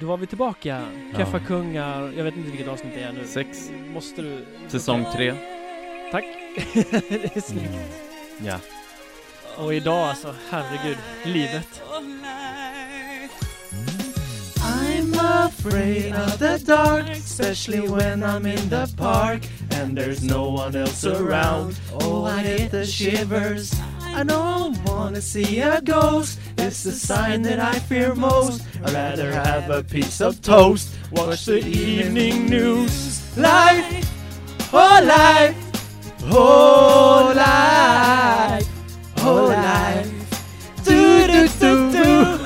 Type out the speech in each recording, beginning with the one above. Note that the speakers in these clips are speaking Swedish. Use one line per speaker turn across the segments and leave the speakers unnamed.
då var vi tillbaka.
Ja.
Keffa kungar, jag vet inte vilket avsnitt det är nu.
Sex.
Måste du?
Säsong tre.
Tack. det är snyggt.
Ja.
Och idag alltså, herregud, livet.
I'm afraid of the dark, especially when I'm in the park and there's no one else around. Oh, I get the shivers. I don't wanna see a ghost. It's the sign that I fear most. I'd rather have a piece of toast. Watch the evening news. Life, oh life, oh life, oh life. Do do do do.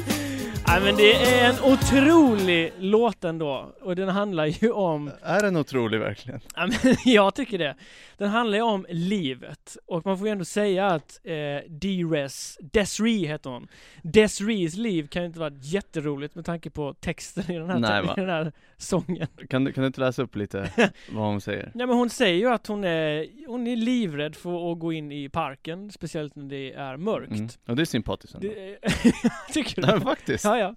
I'm in the en otrolig låt ändå. Och den handlar ju om,
Är den otrolig verkligen?
ja, men jag tycker det. Den handlar ju om livet. Och man får ju ändå säga att eh, D-Res, Desiree heter hon. Desirees liv kan ju inte vara jätteroligt med tanke på texten i den här,
Nej,
i den här sången.
Kan du, kan du inte läsa upp lite vad hon säger?
Nej men hon säger ju att hon är, hon är livrädd för att gå in i parken, speciellt när det är mörkt.
Mm. Och det är sympatiskt ändå.
Det, tycker du?
Nej faktiskt.
Ja, ja.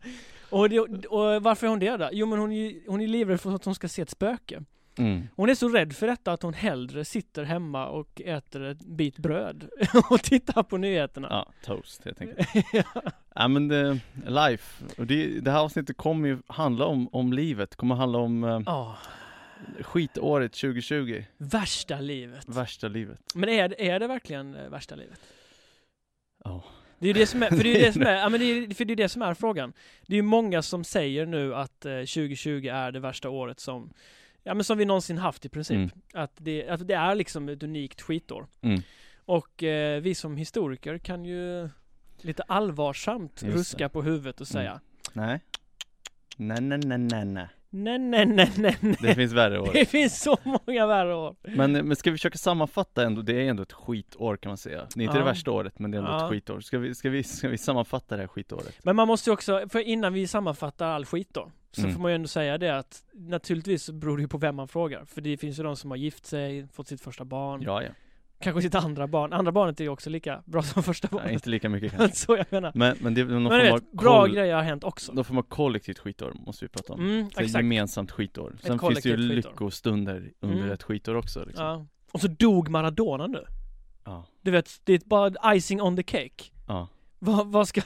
Och, det, och varför är hon det då? Jo men hon är, hon är livrädd för att hon ska se ett spöke.
Mm.
Hon är så rädd för detta att hon hellre sitter hemma och äter ett bit bröd och tittar på nyheterna.
Ja, toast helt enkelt. Ja men det, life, och det, det här avsnittet kommer ju handla om, om livet, kommer handla om eh,
Ja,
skitåret 2020,
värsta livet.
värsta livet.
Men är, är det verkligen eh, värsta livet?
Ja.
Det är ju det som är, för det är ju det som är, ja men det är, för det är det som är frågan. Det är ju många som säger nu att eh, 2020 är det värsta året som, ja men som vi någonsin haft i princip.
Mm.
Att, det, att det är liksom ett unikt skitår.
Mm.
Och eh, vi som historiker kan ju lite allvarsamt
Just
ruska på huvudet och säga
Nej. Nej, nej, nej, nej, nej.
Nej, nej, nej, nej, nej.
Det finns värre år.
Det finns så många värre år.
Men, men ska vi försöka sammanfatta ändå, det är ändå ett skitår kan man säga. Det är inte
Ja.
det värsta året, men det är ändå
Ja.
ett skitår. Ska vi, ska, vi, ska vi sammanfatta det här skitåret?
Men man måste ju också, för innan vi sammanfattar all skit då, så
Mm.
får man ju ändå säga det att naturligtvis beror det ju på vem man frågar. För det finns ju de som har gift sig, fått sitt första barn,
Ja, ja.
Kanske sitt andra barn. Andra barnet är ju också lika bra som första
Nej,
barnet.
inte lika mycket kanske.
så jag menar.
Men, men det är någon
Men
form
du
av
vet, bra grejer har hänt också.
Någon form av kollektivt skitår måste vi prata om.
Mm,
Så
exakt.
gemensamt skitår. Sen finns det ju lyckostunder under
Mm.
ett skitår också liksom.
Ja. Och så dog Maradona nu.
Ja.
Du vet, det är bara icing on the cake.
ja.
Vad, vad ska,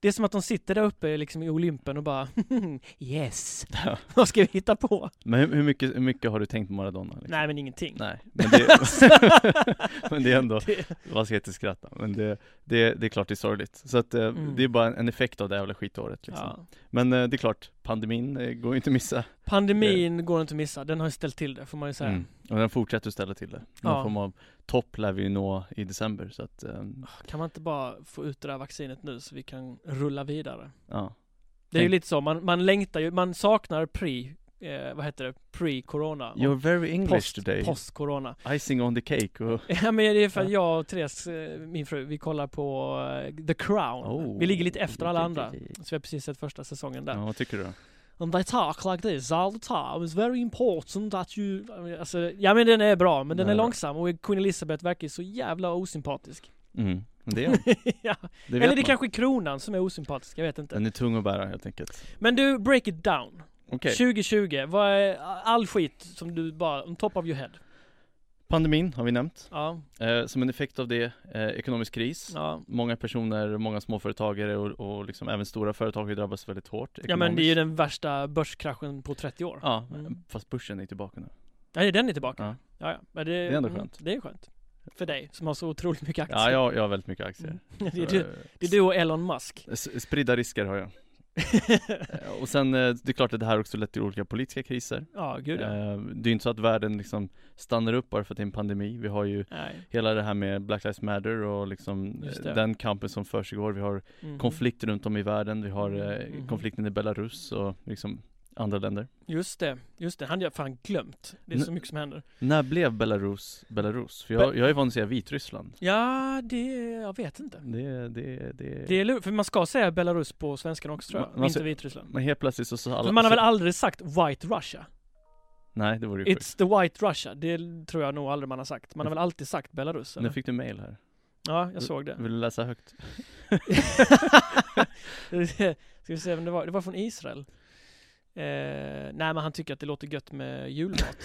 det är som att de sitter där uppe liksom i Olympen och bara Yes!
Ja.
Vad ska vi hitta på?
Men hur, hur, mycket, hur mycket har du tänkt på Maradona? Liksom?
Nej men ingenting.
Nej, men det, men det är ändå,
Det-
man ska inte skratta, men det, det, det är klart det är sorgligt. Så att eh,
Mm.
det är bara en, effekt av det jävla skitåret liksom.
Ja.
Men eh, det är klart, pandemin eh, går ju inte att missa.
Pandemin går inte att missa, den har ju ställt till det får man ju säga.
Mm. Och den fortsätter att ställa till det. Någon
Ja.
form av topp lär vi ju nå i december, så att, eh,
Kan man inte bara få ut det där vaccinet nu så vi kan rulla vidare?
ja.
Det är ju lite så, man, man längtar ju, man saknar pre, eh, vad heter det, pre-corona.
You're very English
post,
today.
Post-corona.
Icing on the cake och...
Ja men det är för att
Ja.
jag och Therese, eh, min fru, vi kollar på eh, The Crown.
Oh.
Vi ligger lite efter alla andra. Så vi har precis sett första säsongen där.
Ja, vad tycker du då?
And they talk like this all the time. It's very important that you... Alltså, ja men den är bra, men den är långsam och Queen Elizabeth verkar så jävla osympatisk.
Mm. Det är
ja.
Det
Eller det
man.
kanske är kronan som är osympatisk, jag vet inte.
Den är tung att bära helt enkelt.
Men du, break it down.
Okej.
2020, vad är all skit som du bara, on top of your head?
Pandemin har vi nämnt.
Ja,
Eh, som en effekt av det, eh, ekonomisk kris.
ja.
Många personer, många småföretagare och, och liksom även stora företag har drabbats väldigt hårt
Ja men det är ju
ekonomiskt.
den värsta börskraschen på 30 år.
Ja,
Mm.
fast börsen är tillbaka nu.
Ja, den är tillbaka.
Ja.
Ja, ja. Men det,
är ändå
mm,
skönt.
Det är skönt. För dig som har så otroligt mycket aktier.
Ja, jag, jag har väldigt mycket aktier.
Mm. Det, är du, det är du och Elon Musk.
s- Spridda risker har jag. Eh, Och sen, eh, det är klart att det här också lett till olika politiska kriser.
ja, gud ja.
Eh, Det är inte så att världen liksom stannar upp bara för att det är en pandemi. Vi har ju
Nej.
hela det här med Black Lives Matter och liksom den kampen som försiggår. Vi har
Mm.
konflikt runt om i världen. Vi har eh,
Mhm.
konflikten i Belarus och liksom andra länder.
Just det, just det. Han hade jag fan glömt. Det är så
N-
mycket som händer.
När blev Belarus Belarus? För jag, jag är van att säga Vitryssland.
Ja, det, jag vet inte.
Det, det, det,
Det är lur- för man ska säga Belarus på svenskan också tror jag,
Man- man
inte Vitryssland.
Men helt plötsligt så sa alla
För man har
så-
väl aldrig sagt White Russia?
Nej det vore ju.
It's the White Russia, det tror jag nog aldrig man har sagt. Man har väl alltid sagt Belarus? Eller?
Nu fick du mail här.
Ja, jag såg det.
Vill du läsa högt?
Ska vi se vem det var? Det var från Israel. Eh, nej men han tycker att det låter gött med julmat.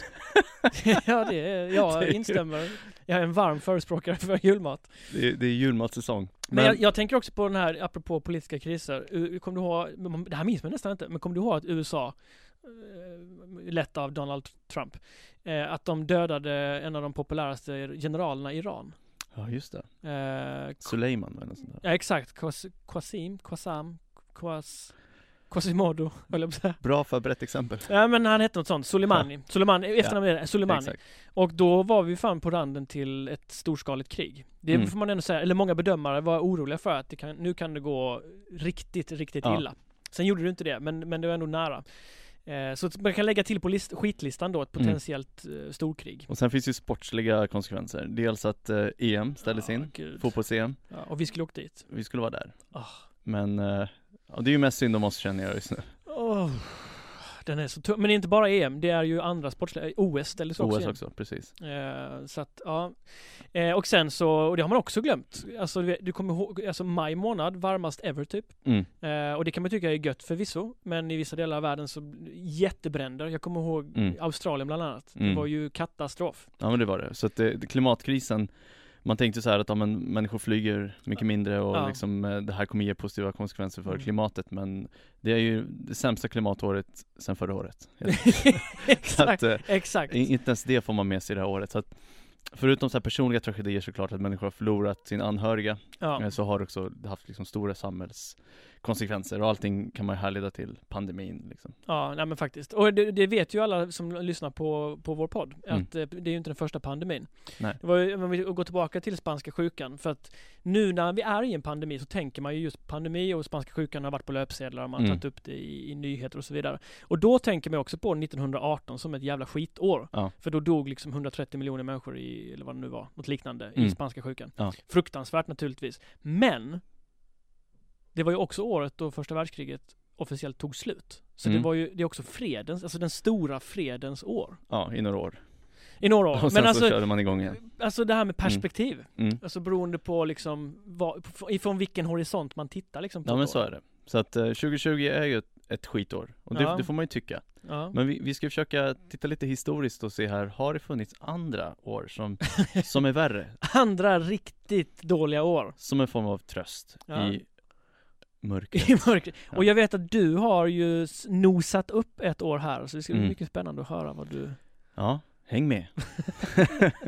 ja det är, jag
Det är ju-
instämmer. Jag är en varm förespråkare för julmat.
Det är, det är julmatsäsong.
Men, jag, jag tänker också på den här, apropå politiska kriser. Kommer du ihåg, det här minns man nästan inte, men kommer du ihåg att USA, eh, lett av Donald Trump, eh, att de dödade en av de populäraste generalerna i Iran?
ja just det.
Eh,
Suleiman eller något sånt där.
ja exakt, Qasim, Quasam, Quas, Quasimodo, höll jag på att säga.
Bra förberett exempel.
Ja men han hette något sånt, Soleimani. Soleimani, efternamnet det, Soleimani.
Exakt.
Och då var vi fan på randen till ett storskaligt krig. Det
Mm.
får man ändå säga, eller många bedömare var oroliga för att det kan, nu kan det gå riktigt, riktigt
Ja.
illa. Sen gjorde det inte det, men, men det var ändå nära. Eh, så man kan lägga till på list, skitlistan då ett
Mm.
potentiellt eh, storkrig.
Och sen finns ju sportsliga konsekvenser. Dels att eh, EM ställdes
Ja,
in, fotbolls-EM.
Ja, och vi skulle åkt dit.
Vi skulle vara där.
Ah.
Men eh, ja, det är ju mest synd om oss känner jag just nu.
Åh, den är så tung. Men det är inte bara EM, det är ju andra sportsliga, OS ställdes också
OS
in.
också, precis.
Eh, så att, ja. Eh, och sen så, och det har man också glömt. Alltså du, du kommer ihåg, alltså maj månad, varmast ever typ.
Mm.
Eh, och det kan man tycka är gött förvisso, men i vissa delar av världen så jättebränder. Jag kommer ihåg
Mm.
Australien bland annat. Det
Mm.
var ju katastrof.
Ja men det var det. Så att det, det- klimatkrisen man tänkte så här att ja, men människor flyger mycket mindre och
Ja.
liksom, eh, det här kommer ge positiva konsekvenser för
Mm.
klimatet men det är ju det sämsta klimatåret sedan förra året.
exakt,
att, eh,
exakt.
inte ens det får man med sig det här året. Så att, förutom så personliga tragedier såklart att människor har förlorat sin anhöriga
Ja.
eh, så har det också haft liksom stora samhällskonsekvenser och allting kan man ju härleda till pandemin liksom.
Ja, nej men faktiskt. Och det, det vet ju alla som lyssnar på, på vår podd,
Mm.
att eh, det är ju inte den första pandemin.
Nej.
Det var ju, om vi går tillbaka till spanska sjukan, för att nu när vi är i en pandemi så tänker man ju just pandemi och spanska sjukan har varit på löpsedlar och man har
Mm.
tagit upp det i, i nyheter och så vidare. Och då tänker man också på 1918 som ett jävla skitår.
Ja.
För då dog liksom 130 miljoner människor i, eller vad det nu var, något liknande, i
Mm.
spanska sjukan.
Ja.
Fruktansvärt naturligtvis. Men det var ju också året då första världskriget officiellt tog slut. Så det
Mm.
var ju, det är också fredens, alltså den stora fredens år.
Ja, i några år.
I några år.
Och sen
Men
så
alltså,
körde man igång igen.
alltså det här med perspektiv.
Mm.
Alltså beroende på liksom, vad, ifrån vilken horisont man tittar liksom på
Ja men
år.
så är det. Så att eh, 2020 är ju ett, ett skitår. Och det,
Ja.
det får man ju tycka.
Ja.
Men vi, vi ska försöka titta lite historiskt och se här, har det funnits andra år som, som är värre?
Andra riktigt dåliga år
Som en form av tröst
Ja.
i mörkret.
i mörkret.
Ja.
Och jag vet att du har ju nosat upp ett år här, så det ska bli
Mm.
mycket spännande att höra vad du...
Ja, häng med.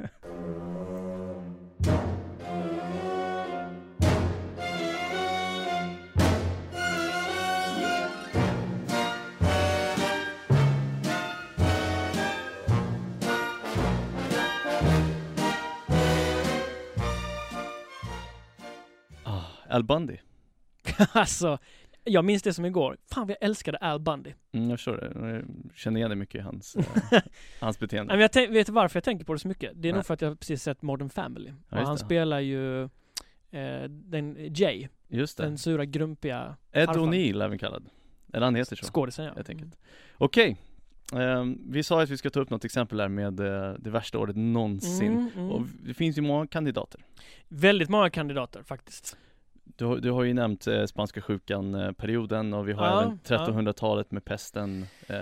Ah, Al Bundy.
alltså, jag minns det som igår. Fan vad jag älskade Al Bundy.
Mm, jag förstår det. Jag känner igen det mycket i hans, eh, hans beteende.
men jag tänk, vet varför jag tänker på det så mycket? Det är
Nej.
nog för att jag precis sett Modern Family.
Ja,
och han
det.
spelar ju eh, den Jay,
Just det.
den sura grumpiga
Ed. O'Neill även kallad. Eller han heter så.
skådisen ja.
helt enkelt. Okej, Ehm, vi sa att vi ska ta upp något exempel här med eh, det värsta året någonsin.
Mm, mm.
Och det finns ju många kandidater.
Väldigt många kandidater faktiskt.
Du, har- du har ju nämnt eh, spanska sjukan-perioden och vi har
Ja,
även 1300-talet med pesten. och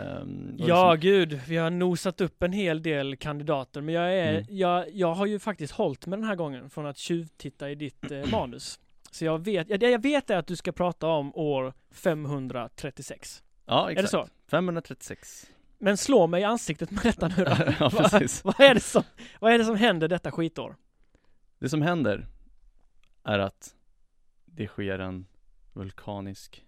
Ja,
liksom-
gud. Vi har nosat upp en hel del kandidater, men jag är,
Mm.
jag, jag har ju faktiskt hållit mig den här gången från att tjuvtitta i ditt eh, manus. Så jag vet, jag, det jag vet är att du ska prata om år 536.
ja
Är
exakt.
det så?
536.
Men slå mig i ansiktet med detta nu då.
ja,
vad,
precis.
vad, är det som, vad är det som händer detta skitår?
Det som händer är att det sker en vulkanisk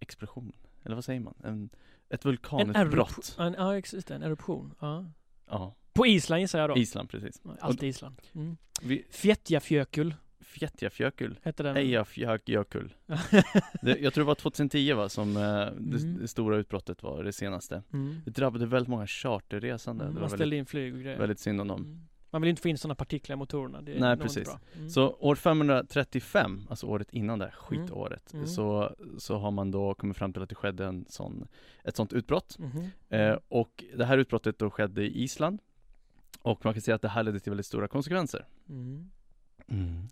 explosion. Eller vad säger man? En, ett
En
vulkanutbrott.
En, ja, just det, en eruption. Ja.
Ja,
På Island gissar jag då.
Island precis.
Alltid Island. Mm.
Vi,
Fjetjafjökull
Fjättjafjökull.
hette den.
Eyjafjallajökull. Det, jag tror det var 2010 va, som eh, det,
Mm.
det stora utbrottet var det senaste.
Mm.
Det drabbade väldigt många charterresande.
Mm,
det
man ställde
väldigt,
in flyg och grejer.
väldigt synd om dem.
Mm. Man vill inte få in sådana partiklar i motorerna. Det är
Nej, precis.
Mm.
Så år 535, alltså året innan det här skitåret,
Mm.
så, så har man då kommit fram till att det skedde en sån, ett sånt utbrott.
Mhm.
Eh, och det här utbrottet då skedde i Island. Och man kan säga att det här ledde till väldigt stora konsekvenser.
Mm.
Mm.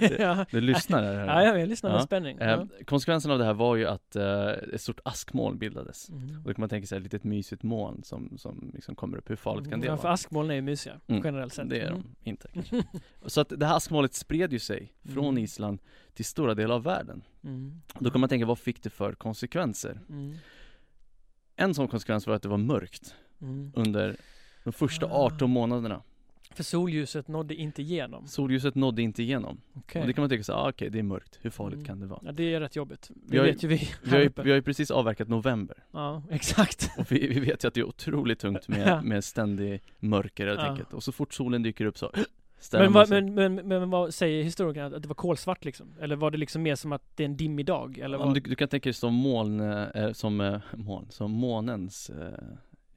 ja.
Du lyssnar här.
ja, ja, jag lyssnar med
Ja.
spänning.
Eh,
Ja.
konsekvensen av det här var ju att eh, ett stort askmoln bildades.
Mm.
Och då kan man tänka sig ett litet mysigt moln som, som liksom kommer upp. Hur farligt kan det
ja, för
vara?
askmoln är ju mysiga,
Mm,
generellt sett.
Det är
Mm.
de inte kanske. Så att det här askmolnet spred ju sig från
Mm.
Island till stora delar av världen.
Mm.
Då kan man tänka, vad fick det för konsekvenser?
Mm.
En sån konsekvens var att det var mörkt
Mm.
under de första
Ah.
18 månaderna.
För solljuset nådde inte igenom.
Solljuset nådde inte igenom.
Okej.
Och det kan man tänka sig, ah, okej det är mörkt, hur farligt
Mm.
kan det vara?
Ja, det är rätt jobbigt. Det
Vi har
vet ju vi
Vi har, ju, vi har ju precis avverkat november
Ja, exakt.
och vi, vi vet ju att det är otroligt tungt
Ja.
med, med ständig mörker helt
Ja.
enkelt. Och så fort solen dyker upp så
Men vad, men, men, men vad säger historikerna? Att det var kolsvart liksom? Eller var det liksom mer som att det är en dimmig dag? Eller vad?
du, du kan tänka dig som moln, eh, som eh, moln, som månens eh,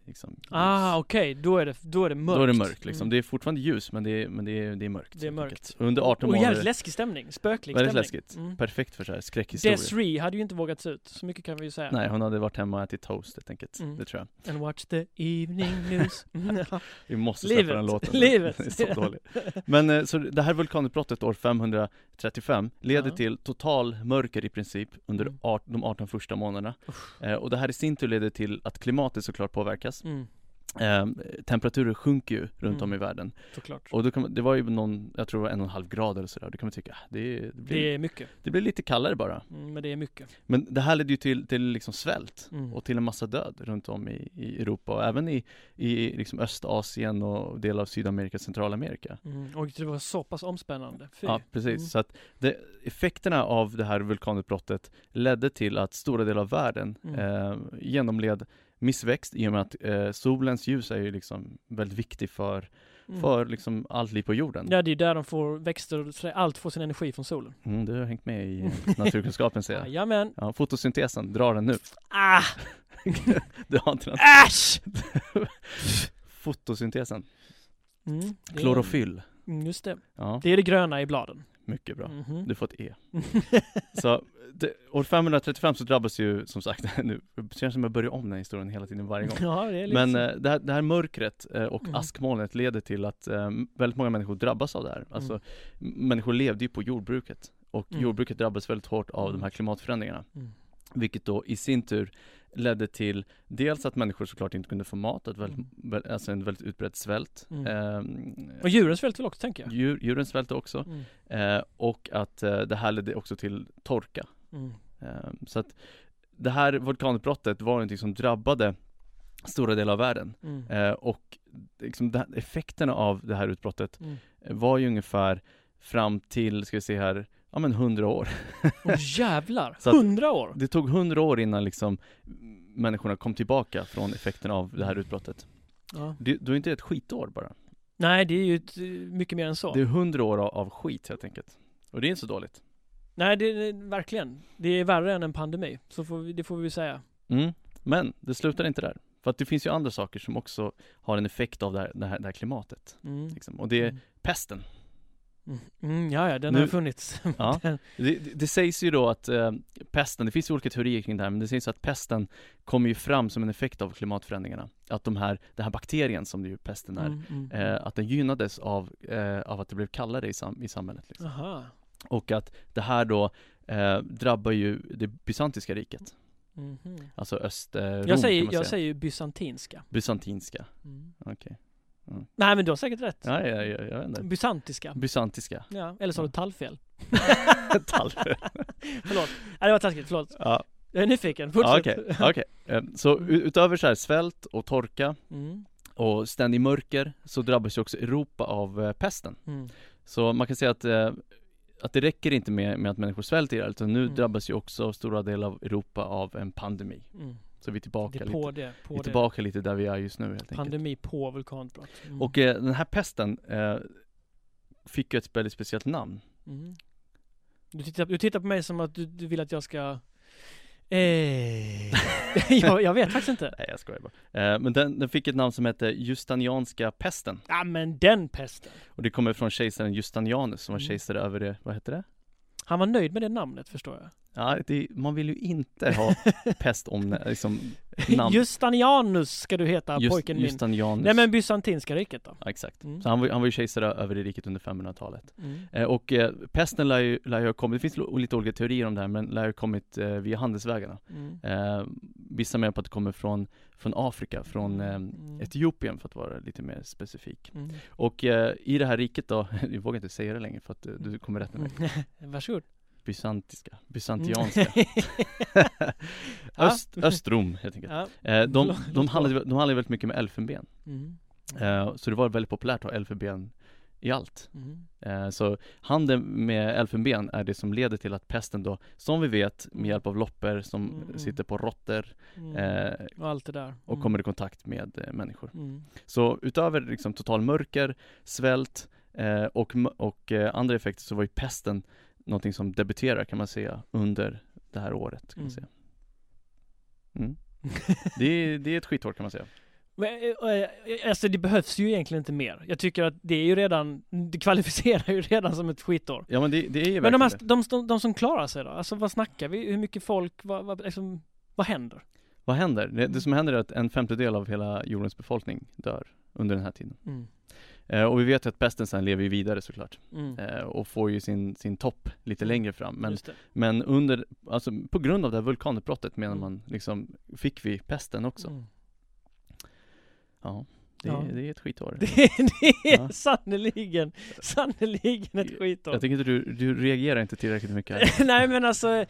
liksom,
Ah, okej, då är det, då är det mörkt.
Då är det mörkt liksom.
Mm.
Det är fortfarande ljus men det är, men det är, det är mörkt.
Det är mörkt.
Under 18
Och jävligt
månader.
läskig stämning, spöklig
Väldigt
stämning.
läskigt.
Mm.
Perfekt för så här skräckhistorier.
Desiree hade ju inte vågat ut, så mycket kan vi ju säga.
Nej, hon hade varit hemma och ätit toast helt enkelt.
Mm.
Det tror jag.
And watch the evening news. Mm.
Vi måste släppa
Livet.
den låten.
Livet.
Det är så dåligt. Men eh, så det här vulkanutbrottet år 535 leder
Ja.
till total mörker i princip under
Mm.
art, de 18 första månaderna. Eh, och det här i sin tur leder till att klimatet såklart påverkas.
Mm,
Eh, temperaturer sjunker ju runt
Mm.
om i världen.
såklart.
Och då kan man, det var ju någon, jag tror det var en och en halv grad eller sådär. Då kan man tycka, ah, det, det, blir,
Det
det,
är mycket.
blir lite kallare bara.
Mm, men det är mycket.
Men det här ledde ju till, till liksom svält
Mm.
och till en massa död runt om i, i Europa och även i, i liksom Östasien och delar av Sydamerika och Centralamerika.
Mm. Och det var så pass omspännande. Fy.
Ja, precis.
Mm.
Så att det, effekterna av det här vulkanutbrottet ledde till att stora delar av världen eh, genomled missväxt i och med att eh, solens ljus är ju liksom väldigt viktig för,
Mm.
för liksom allt liv på jorden.
Ja, det är där de får växter och så allt får sin energi från solen.
Mm, du har hängt med i naturkunskapen ser jag.
Jajamän.
Ja, fotosyntesen, dra den nu.
Ah!
Du har inte den.
Äsch!
Fotosyntesen,
Mm,
klorofyll.
Mm, just det.
Ja,
Det är det gröna i bladen.
Mycket bra.
Mhm.
Du får ett E. Så det, år 535 så drabbas ju som sagt, nu det känns som jag börjar om den här historien hela tiden varje gång.
ja, det är lite
Men eh, det, här, det här mörkret eh, och
Mm.
askmolnet leder till att eh, väldigt många människor drabbas av det här. Alltså,
Mm.
människor levde ju på jordbruket och
Mm.
jordbruket drabbas väldigt hårt av
Mm.
de här klimatförändringarna.
Mm.
Vilket då i sin tur ledde till dels att människor såklart inte kunde få mat, ett väldigt,
Mm.
alltså en väldigt utbredd svält.
Mm.
Ehm,
Och djuren svälter väl också, tänker jag?
djur, djuren svälte också.
Mm.
Eh, och att eh, det här ledde också till torka.
Mm.
Ehm, så att det här vulkanutbrottet var någonting som drabbade stora delar av världen.
Mm.
Eh, och liksom det, effekterna av det här utbrottet eh, var ju ungefär fram till, ska vi se här, ja men hundra år.
Åh jävlar! Hundra år!
Det tog hundra år innan liksom människorna kom tillbaka från effekterna av det här utbrottet.
Ja.
Det, då är inte det ett skitår bara.
Nej, det är ju ett, eh, mycket mer än så.
Det är hundra år av, av skit helt enkelt. Och det är inte så dåligt.
Nej, det är verkligen. Det är värre än en pandemi. Så får vi, det får vi säga.
Mm. Men det slutar inte där. För att det finns ju andra saker som också har en effekt av det här, det här, det här klimatet.
Mm.
Liksom. Och det är
Mm.
pesten.
Mm. Mm, ja, ja, den
Nu-
har funnits.
Ja. Det, det, sägs ju då att eh, pesten, det finns ju olika teorier kring det här, men det sägs att pesten kommer ju fram som en effekt av klimatförändringarna. Att de här, den här bakterien som det ju pesten är,
Mm, mm.
eh, att den gynnades av, eh, av att det blev kallare i, sam, i samhället. Liksom. Och att det här då eh, drabbar ju det bysantiska riket,
Mhm.
alltså öst, eh, Rom
Jag säger, jag säger bysantinska.
Bysantinska,
Mm. Nej, men du har säkert rätt.
Ja, ja, ja, jag vet inte.
Bysantiska.
Bysantiska.
Ja, eller så har du tallfel.
Tall.
förlåt. Nej, det var taskigt. Förlåt.
ja,
Jag är nyfiken.
ja,
Fortsätt.
okej, okej. Eh, Så u- utöver så här svält och torka
Mm.
och ständig mörker så drabbas ju också Europa av eh, pesten.
Mm.
Så man kan säga att, eh, att det räcker inte med, med att människor svälter ihjäl, utan nu
Mm.
drabbas ju också stora delar av Europa av en pandemi.
Mm.
Så vi är
Det
tillbaka,
är
lite,
på det. På
vi är
det.
tillbaka lite där vi är just nu helt enkelt.
Pandemi på vulkanutbrott. Mm.
Och eh, den här pesten eh, fick ju ett väldigt speciellt namn.
Mm. Du, tittar, du tittar på mig som att du, du vill att jag ska... Eh. jag, jag vet faktiskt inte.
Nej jag skojar bara. Eh, men den, den fick ett namn som hette Justinianska pesten.
Ja men den pesten.
Och det kommer från kejsaren Justinianus som var
Mm.
kejsare över det, vad hette det?
Han var nöjd med det namnet förstår jag.
Ja, det, man vill ju inte ha pest om liksom, namn.
Justinianus ska du heta,
Just,
pojken min.
Justinianus.
Nej men bysantinska riket då?
Ja, exakt.
Mm.
Så han han var ju kejsare över det riket under 500-talet.
Mm.
Eh, och eh, pesten lär ju, lär ju ha kommit, det finns lite olika teorier om det här, men lär ju ha kommit eh, via handelsvägarna.
Mm.
Eh, vissa menar på att det kommer från, från Afrika, från eh,
Mm.
Etiopien för att vara lite mer specifik.
Mm.
Och eh, i det här riket då, jag vågar inte säga det längre för att du kommer rätt med mig.
Varsågod.
Bysantiska, bysantianska.
Ja.
Öst, Östrom helt enkelt.
Ja.
Eh, de, de, handlade, de handlade väldigt mycket med elfenben.
Mm.
Eh, så det var väldigt populärt att ha elfenben i allt.
Mm.
Eh, så handeln med elfenben är det som leder till att pesten då, som vi vet, med hjälp av loppor som
Mm, mm.
sitter på råttor
Mm. och allt det där.
och
Mm.
kommer i kontakt med människor.
Mm.
Så utöver liksom total mörker, svält och, och andra effekter så var ju pesten någonting som debuterar kan man säga under det här året kan man
Mm.
säga. Mm. Det, är, det är ett skitår kan man säga.
Men, eh, eh, alltså det behövs ju egentligen inte mer. Jag tycker att det är ju redan, det kvalificerar ju redan som ett skitår.
Ja men det, det är ju
Men de, här, de, de, de som klarar sig då? Alltså vad snackar vi? Hur mycket folk? Vad, vad, liksom, vad händer?
Vad händer? Det, det som händer är att en femtedel av hela jordens befolkning dör under den här tiden.
Mm.
Eh, och vi vet ju att pesten sen lever ju vidare såklart.
Mm.
Eh, och får ju sin, sin topp lite längre fram. Men, men under, alltså på grund av det här vulkanutbrottet menar
Mm.
man liksom, fick vi pesten också.
Mm.
Ja, det,
Ja.
det är ett skitår.
Det, det är
Ja.
sannerligen, sannerligen ett skitår.
Jag tycker inte du, du reagerar inte tillräckligt mycket
nej men alltså,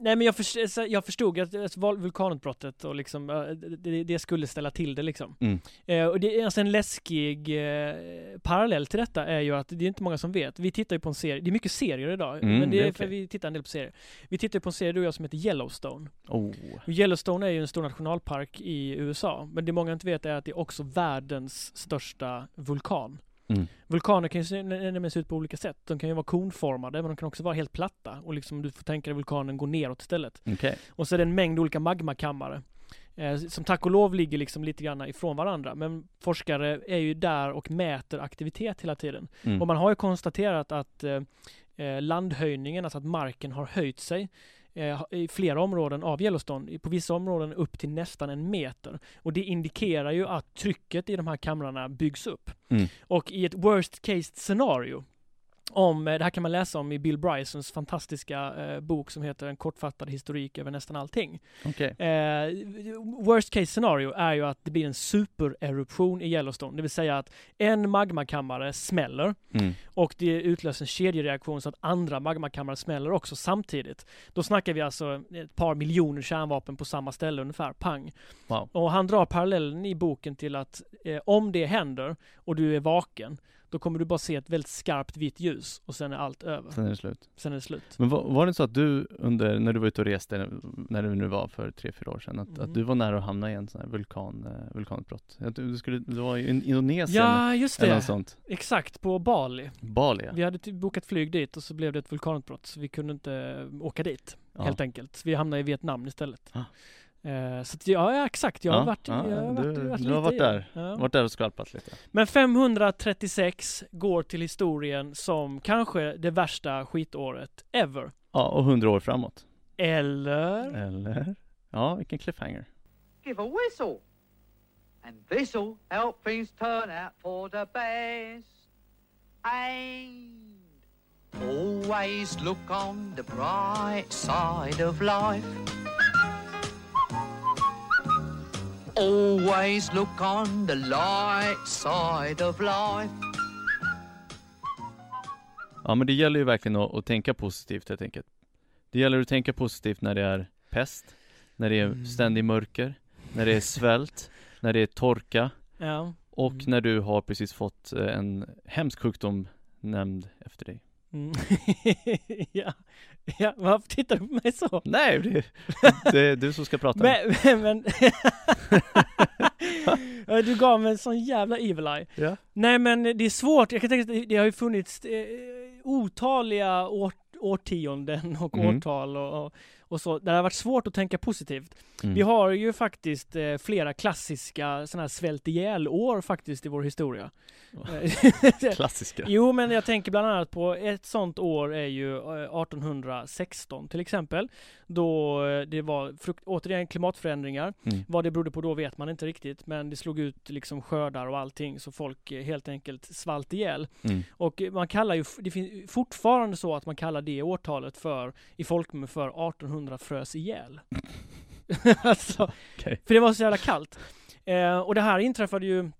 nej men jag, för, så jag förstod att alltså, vul- vulkanutbrottet och liksom, eh, det, det skulle ställa till det liksom.
Mm.
Eh, och det är alltså en läskig eh, parallell till detta är ju att det är inte många som vet. Vi tittar ju på en serie, det är mycket serier idag,
Mm,
men det är
är
för vi tittar en del på serier. Vi tittar ju på en serie du och jag som heter Yellowstone.
Oh.
Yellowstone är ju en stor nationalpark i USA, men det många inte vet är att det är också världens största vulkan.
Mm.
Vulkaner kan ju se, nämligen se ut på olika sätt. De kan ju vara konformade, men de kan också vara helt platta. Och liksom du får tänka dig vulkanen går neråt istället.
Okej.
Och så är det en mängd olika magmakammare. Eh, som tack och lov ligger liksom lite grann ifrån varandra. Men forskare är ju där och mäter aktivitet hela tiden.
Mm.
Och man har ju konstaterat att eh, eh, landhöjningen, alltså att marken har höjt sig i flera områden av Yellowstone, på vissa områden upp till nästan en meter. Och det indikerar ju att trycket i de här kamrarna byggs upp.
Mm.
Och i ett worst case scenario, om, eh, det här kan man läsa om i Bill Brysons fantastiska eh, bok som heter En kortfattad historik över nästan allting.
Okej.
Eh, worst case scenario är ju att det blir en supereruption i Yellowstone, det vill säga att en magmakammare smäller
Mm.
och det utlöser en kedjereaktion så att andra magmakammare smäller också samtidigt. Då snackar vi alltså ett par miljoner kärnvapen på samma ställe ungefär, pang.
Wow.
Och han drar parallellen i boken till att eh, om det händer och du är vaken, då kommer du bara se ett väldigt skarpt vitt ljus och sen är allt över.
Sen är det slut.
Sen är det slut.
Men var, var det så att du under, när du var ute och reste, när det nu var för tre, fyra år sedan, att,
Mhm.
att du var nära att hamna i en sån här vulkan, eh, vulkanutbrott? Att du, du skulle, du var i Indonesien
Ja, just
eller
det.
något sånt?
Exakt, på Bali.
Bali ja.
Vi hade typ bokat flyg dit och så blev det ett vulkanutbrott så vi kunde inte åka dit
ja.
helt enkelt. Så vi hamnade i Vietnam istället.
Ah.
Eh, så att, ja, exakt. Jag har
Ja,
varit,
ja,
jag har varit,
du-
varit
du har varit där.
Ja.
Varit där och skvalpat lite.
Men 536 går till historien som kanske det värsta skitåret ever.
Ja, och hundra år framåt.
Eller?
Eller? Ja, vilken cliffhanger.
give a whistle. And this'll help things turn out for the best. And always look on the bright side of life. Always look on the light side of life.
Ja, men det gäller ju verkligen att, att tänka positivt helt enkelt. Det gäller att tänka positivt när det är pest, när det är
Mm.
ständig mörker, när det är svält, när det är torka
Ja.
och
Mm.
när du har precis fått eh, en hemsk sjukdom nämnd efter dig.
Mm. ja. ja, varför tittar du på mig så?
Nej, det, det är du som ska prata.
Men, men, Du gav mig en sån jävla evil eye.
Ja.
Nej men det är svårt, jag kan tänka att det- har ju funnits eh, otaliga år, årtionden och
Mm.
årtal och, och, och så, det har varit svårt att tänka positivt.
Mm.
Vi har ju faktiskt eh, flera klassiska sådana här svält ihjäl-år faktiskt i vår historia. Eh,
Klassiska.
Jo, men jag tänker bland annat på ett sånt år är ju eh, 1816 till exempel. Då eh, det var frukt, återigen klimatförändringar.
Mm.
Vad det berodde på då vet man inte riktigt, men det slog ut liksom skördar och allting så folk eh, helt enkelt svalt ihjäl.
Mm.
Och eh, man kallar ju, det finns fortfarande så att man kallar det årtalet för, i folkmun för 1800 frös ihjäl. alltså,
Okej.
för det var så jävla kallt. Eh, och det här inträffade ju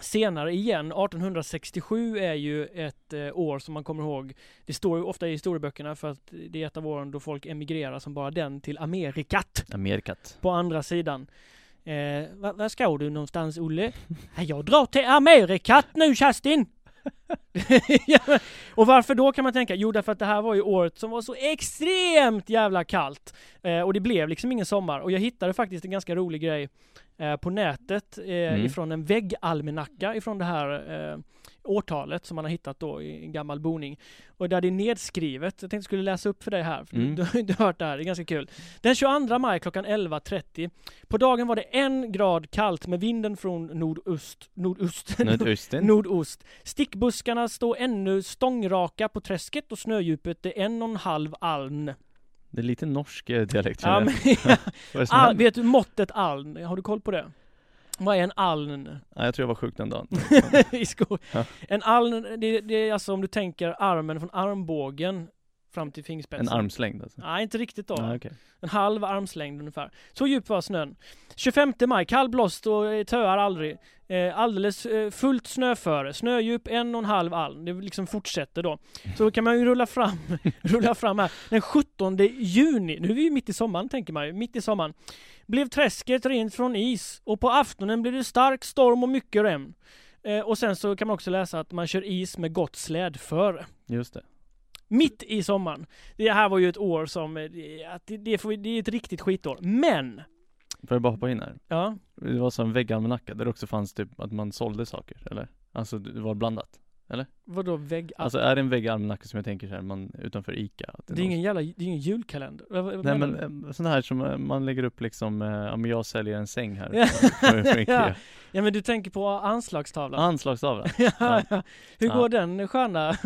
senare igen. 1867 är ju ett eh, år som man kommer ihåg. Det står ju ofta i historieböckerna för att det är ett av åren då folk emigrerar som bara den till Amerikat
Amerikat.
på andra sidan. Eh, vad, ska du någonstans Olle? "Ja, Jag drar till Amerikat nu Kerstin! och varför då kan man tänka? Jo därför att det här var ju året som var så extremt jävla kallt. Eh, och det blev liksom ingen sommar. Och jag hittade faktiskt en ganska rolig grej eh, på nätet eh,
Mm.
ifrån en väggalmanacka ifrån det här eh, årtalet som man har hittat då i en gammal boning. Och där det är nedskrivet, jag tänkte jag skulle läsa upp för dig här, för
Mm.
du, du, du har hört det här, det är ganska kul. Den 22 maj klockan 11.30 På dagen var det en grad kallt med vinden från nordöst, nordöst,
Nordösten.
nordost. Stickbuskarna står ännu stångraka på träsket och snödjupet är en och en halv aln.
Det är lite norsk eh, dialekt
Ja, men, al,
händer?
vet du måttet aln? Har du koll på det? Vad är en aln?
Ja, jag tror jag var sjuk den dagen.
i skor.
Ja.
En aln, det, det är alltså om du tänker armen från armbågen fram till fingerspetsen.
En armslängd alltså.
Nej, inte riktigt då.
Ja, okej.
En halv armslängd ungefär. Så djup var snön. 25 maj, kall blåst och eh, töar aldrig. Eh, alldeles eh, fullt snöföre. Snödjup en och en halv aln. Det liksom fortsätter då. Så kan man ju rulla fram, rulla fram här. Den 17 juni, nu är vi ju mitt i sommaren tänker man ju, mitt i sommaren. Blev träsket rent från is och på aftonen blev det stark storm och mycket regn. Eh, och sen så kan man också läsa att man kör is med gott slädföre.
Just det.
Mitt i sommaren. Det här var ju ett år som, eh, det, det, får, det är ett riktigt skitår. Men!
Får jag bara hoppa in här?
Ja,
Det var som väggalmanacka där det också fanns typ att man sålde saker, eller? Alltså det var blandat.
Vadå vägg...
Alltså är det en väggalmanacka som jag tänker så här, man utanför Ica?
Det är
någon-
ingen jävla, det är ingen julkalender. Vad- vad
Nej men
du?
eh, sån här som eh, man lägger upp liksom, eh, ja men jag säljer en säng här.
Ja. Ja men du tänker på anslagstavlan?
Anslagstavla.
ja,
Ja.
Hur går den sköna?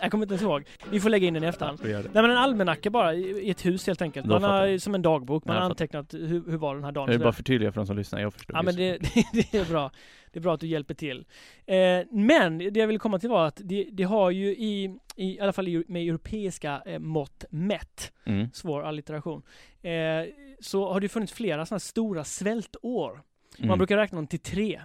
jag kommer inte ens ihåg. Vi får lägga in den i efterhand.
Det.
Nej men en almanacka bara i ett hus helt enkelt. Man har som en dagbok, man har antecknat hur, hur var den här dagen.
Jag vill bara förtydliga för de som lyssnar, jag förstod
Ja men
just.
det, det, det är bra. Det är bra att du hjälper till. Eh, men det jag ville komma till var att det, det har ju i, i, i alla fall med europeiska eh, mått mätt,
mm.
svår allitteration, eh, så har det funnits flera sådana stora svältår.
Mm.
Man brukar räkna dem till tre.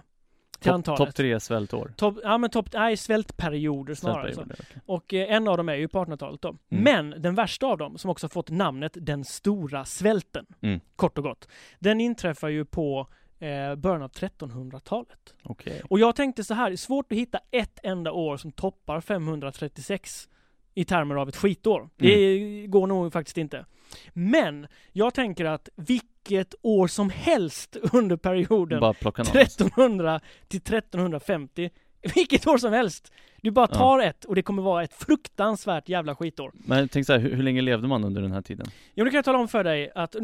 Topp top tre svältår.
Topp, ja men topp, nej svältperioder snarare.
Svältperioder, okej.
Och eh, en av dem är ju på 1800-talet då.
Mm.
Men den värsta av dem, som också fått namnet den stora svälten,
Mm.
kort och gott, den inträffar ju på eh, början av 1300-talet.
Okej.
Och jag tänkte så här, det är svårt att hitta ett enda år som toppar 536 i termer av ett skitår. Det går nog faktiskt inte. Men jag tänker att vilket år som helst under perioden
Bara plocka någon. alltså.
1300 till 1350, vilket år som helst. Du bara
Ja.
tar ett och det kommer vara ett fruktansvärt jävla skitår.
Men tänk så här, hur, hur länge levde man under den här tiden?
Jo, det kan jag tala om för dig att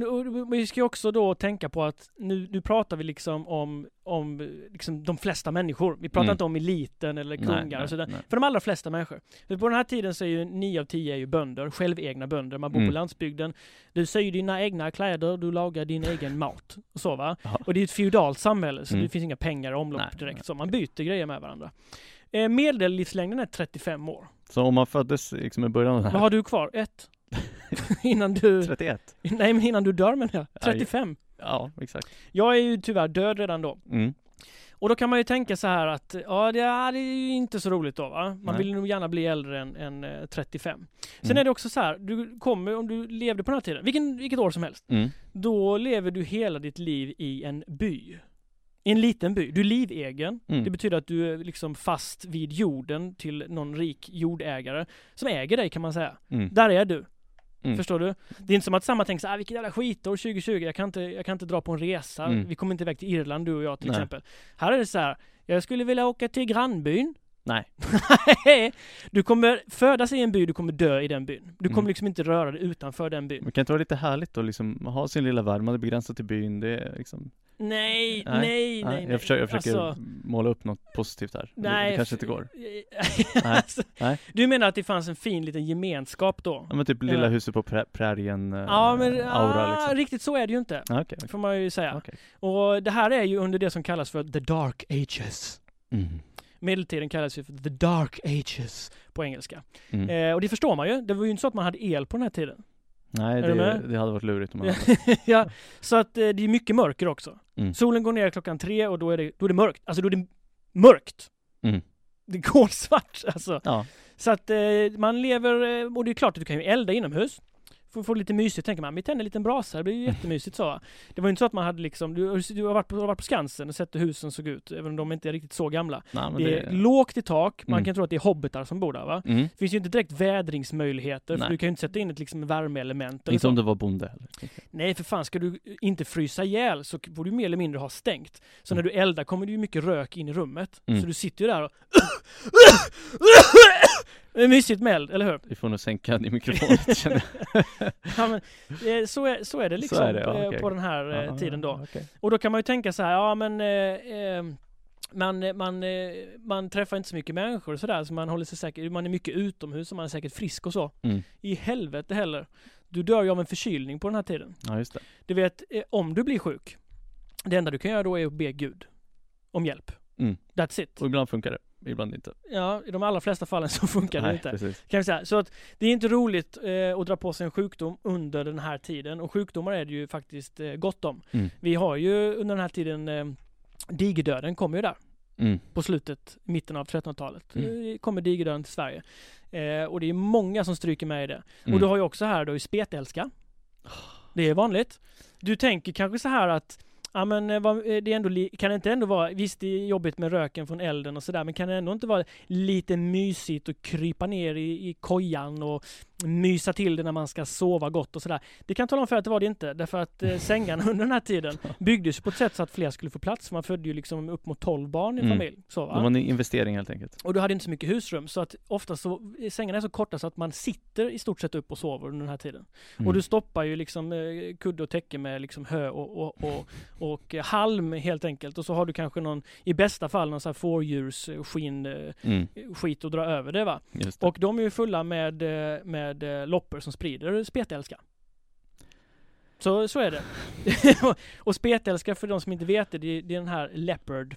vi ska ju också då tänka på att nu, nu pratar vi liksom om, om liksom de flesta människor. Vi pratar
Mm.
inte om eliten eller kungar
nej,
och sådär.
nej.
För de allra flesta människor. För på den här tiden så är ju 9 av 10 är ju bönder, självegna bönder. Man bor
Mm.
på landsbygden. Du syr dina egna kläder, du lagar din egen mat. Och så va.
Ja.
Och det är ett feudalt samhälle så
Mm.
det finns inga pengar i omlopp direkt. Så man byter grejer med varandra. Eh, medellivslängden är 35 år.
Så om man föddes liksom i början av det
Vad
här,
har du kvar? Ett? innan du...
31?
Nej men innan du dör menar jag.
Aj.
35.
Ja, exakt.
Jag är ju tyvärr död redan då.
Mm.
Och då kan man ju tänka så här att, ja det är, ju inte så roligt då va? Man
Nej.
vill nog gärna bli äldre än, än eh, 35. Sen
Mm.
är det också så här, du kommer, om du levde på den här tiden, vilken, vilket år som helst,
Mm.
då lever du hela ditt liv i en by. I en liten by. Du är livegen.
Mm.
Det betyder att du är liksom fast vid jorden till någon rik jordägare som äger dig kan man säga.
Mm.
Där är du.
Mm.
Förstår du? Det är inte som att samma tänker så ah, vilket jävla skitår 2020, jag kan inte, jag kan inte dra på en resa.
Mm.
Vi kommer inte iväg till Irland du och jag till
Nej.
exempel. Här är det så här, jag skulle vilja åka till grannbyn.
Nej.
Du kommer födas i en by, du kommer dö i den byn. Du kommer
Mm.
liksom inte röra dig utanför den byn.
Men kan inte vara lite härligt då liksom, ha sin lilla värld, man är begränsad till byn, det är liksom
Nej,
Nej,
nej, nej.
Jag försöker, jag försöker
Alltså,
måla upp något positivt här.
Nej.
det kanske inte går.
Alltså,
nej.
Du menar att det fanns en fin liten gemenskap då?
Ja men typ lilla
Ja.
huset på prä prärien eh,
Ja, men
aura
ah,
liksom.
riktigt så är det ju inte.
Ja, okej, okej.
Får man ju säga.
Okej.
Och det här är ju under det som kallas för the dark ages.
Mm.
Medeltiden kallas ju för the dark ages på engelska.
Mm.
Eh, och det förstår man ju. Det var ju inte så att man hade el på den här tiden.
Nej, det, det hade varit lurigt om man hade.
ja, så att eh, det är mycket mörker också.
Mm.
Solen går ner klockan tre och då är det, då är det mörkt. Alltså då är det mörkt.
Mm.
Det går svart alltså.
Ja.
Så att eh, man lever, eh, och det är klart att du kan ju elda inomhus. Får få lite mysigt tänker man. Vi tänder en liten brasa, det blir ju jättemysigt så. Det var ju inte så att man hade liksom, du, du har, varit på, du har varit på Skansen och sett hur husen såg ut, även om de inte är riktigt så gamla.
Nej, men
Det är lågt i tak, man
Mm.
kan tro att det är hobbitar som bor där va?
Mm.
Det finns ju inte direkt vädringsmöjligheter, för du kan ju inte sätta in ett liksom värmeelement
Inte
så.
om du var bonde heller.
Nej för fan, ska du inte frysa ihjäl så får du mer eller mindre ha stängt. Så
Mm.
när du eldar kommer det ju mycket rök in i rummet.
Mm.
Så du sitter ju där och... Mysigt med eld, eller hur?
Vi får nog sänka din mikrofon lite
Ja, men, eh, så, är, så är det liksom
är det, ja,
eh,
okej.
på den här eh,
jag.
tiden då.
Okej.
Och då kan man ju tänka så här, ja men eh, eh, man, man, eh, man träffar inte så mycket människor och sådär, så man håller sig säkert, man är mycket utomhus och man är säkert frisk och så.
Mm.
I helvete heller. Du dör ju av en förkylning på den här tiden.
Ja, just det.
Du vet, eh, om du blir sjuk, det enda du kan göra då är att be Gud om hjälp.
Mm.
That's it.
Och ibland funkar det, ibland inte.
Ja, i de allra flesta fallen så funkar det
Nej,
inte.
precis.
Kan vi säga. Så att det är inte roligt eh, att dra på sig en sjukdom under den här tiden. Och sjukdomar är det ju faktiskt eh, gott om.
Mm.
Vi har ju under den här tiden eh, digerdöden kommer ju där.
Mm.
På slutet, mitten av 1300-talet.
Mm.
Eh, kommer digerdöden till Sverige. Eh, och det är många som stryker med i det.
Mm.
Och du har ju också här då i spetälska. Det är vanligt. Du tänker kanske så här att Ja men eh, eh, det är ändå, kan det inte ändå vara, visst det är jobbigt med röken från elden och sådär, men kan det ändå inte vara lite mysigt att krypa ner i, i kojan och mysa till det när man ska sova gott och sådär. Det kan jag tala om för att det var det inte, därför att eh, sängarna under den här tiden byggdes på ett sätt så att fler skulle få plats. Man födde ju liksom upp mot 12 barn i
Mm.
familj. Så, va?
Det var en investering helt enkelt.
Och du hade inte så mycket husrum så att ofta så, sängarna är så korta så att man sitter i stort sett upp och sover under den här tiden.
Mm.
Och du stoppar ju liksom eh, kudde och täcke med liksom hö och, och, och, och eh, halm helt enkelt. Och så har du kanske någon, i bästa fall, någon sån här fårdjurs eh, skinn eh,
Mm.
skit att dra över det va.
Det.
Och de är ju fulla med, eh, med eh, loppor som sprider spetälska. Så, så är det. och spetälska för de som inte vet det, det är, det är den här leopard.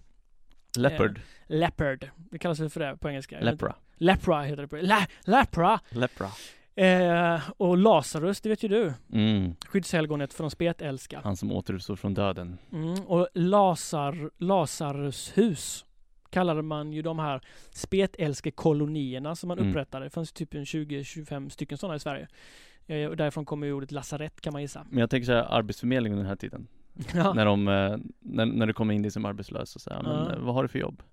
Leopard.
Leopard. Det kallas väl för det på engelska.
Lepra.
Lepra heter det på La, Lepra!
Lepra.
Eh, och Lazarus, det vet ju du.
Mm.
Skyddshelgonet de spetälska.
Han som återuppstod från döden.
Mm, och Lazar, Lazarus hus kallade man ju de här spetälskekolonierna som man
Mm.
upprättade. Det fanns typ en 20-25 stycken sådana i Sverige. Eh, och därifrån kommer ju ordet lasarett kan man gissa.
Men jag tänker så här, arbetsförmedling under den här tiden.
Ja.
När de, eh, när, när du kommer in dit som arbetslös och men
Ja.
eh, vad har du för jobb?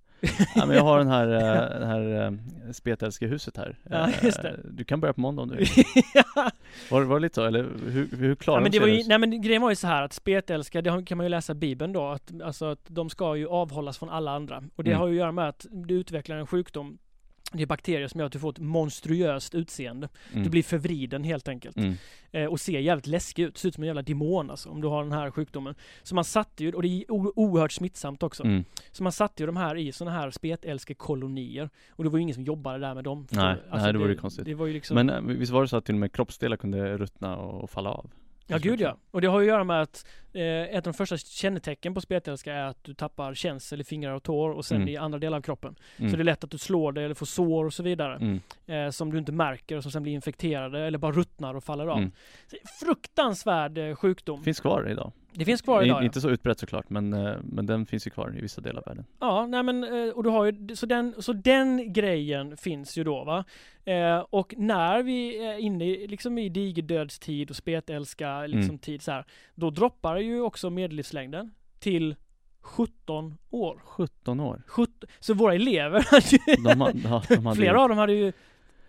Ja, men jag har den här, eh, det här eh, spetälskehuset här.
Ja,
Eh,
just det.
Du kan börja på måndag om du vill. Var, var det lite så, eller hur, hur klarar
Ja, men
de
det var ju, nej men grejen var ju så här att spetälska, det kan man ju läsa i bibeln då, att, alltså att de ska ju avhållas från alla andra. Och det
Mm.
har ju att göra med att du utvecklar en sjukdom, det är bakterier som gör att du får ett monstruöst utseende.
Mm.
Du blir förvriden helt enkelt.
Mm.
Eh, och ser jävligt läskig ut, ser ut som en jävla demon alltså, om du har den här sjukdomen. Så man satte ju, och det är oerhört smittsamt också.
Mm.
Så man satte ju de här i sådana här spetälskekolonier. Och det var ju ingen som jobbade där med dem. För-
Nej, nej, det vore ju konstigt.
Det var ju liksom...
Men eh, visst var det så att till och med kroppsdelar kunde ruttna och, och falla av?
Ja gud ja. Och det har ju att göra med att eh, ett av de första kännetecken på spetälska är att du tappar känsel i fingrar och tår och sen
Mm.
i andra delar av kroppen.
Mm.
Så det är lätt att du slår dig eller får sår och så vidare.
Mm.
Eh, som du inte märker och som sen blir infekterade eller bara ruttnar och faller av.
Mm.
Fruktansvärd eh, sjukdom.
Finns kvar idag.
Det finns kvar idag ja.
Inte så utbrett såklart, men, eh, men den finns ju kvar i vissa delar av världen.
Ja, nej men eh, och du har ju, så den, så den grejen finns ju då va. Eh, och när vi är inne i, liksom i digerdödstid och spetälska liksom
Mm.
tid så här, då droppar ju också medellivslängden till 17 år.
17 år.
17, så våra elever ju,
De, ha- ja, de
flera
ju,
av dem hade ju,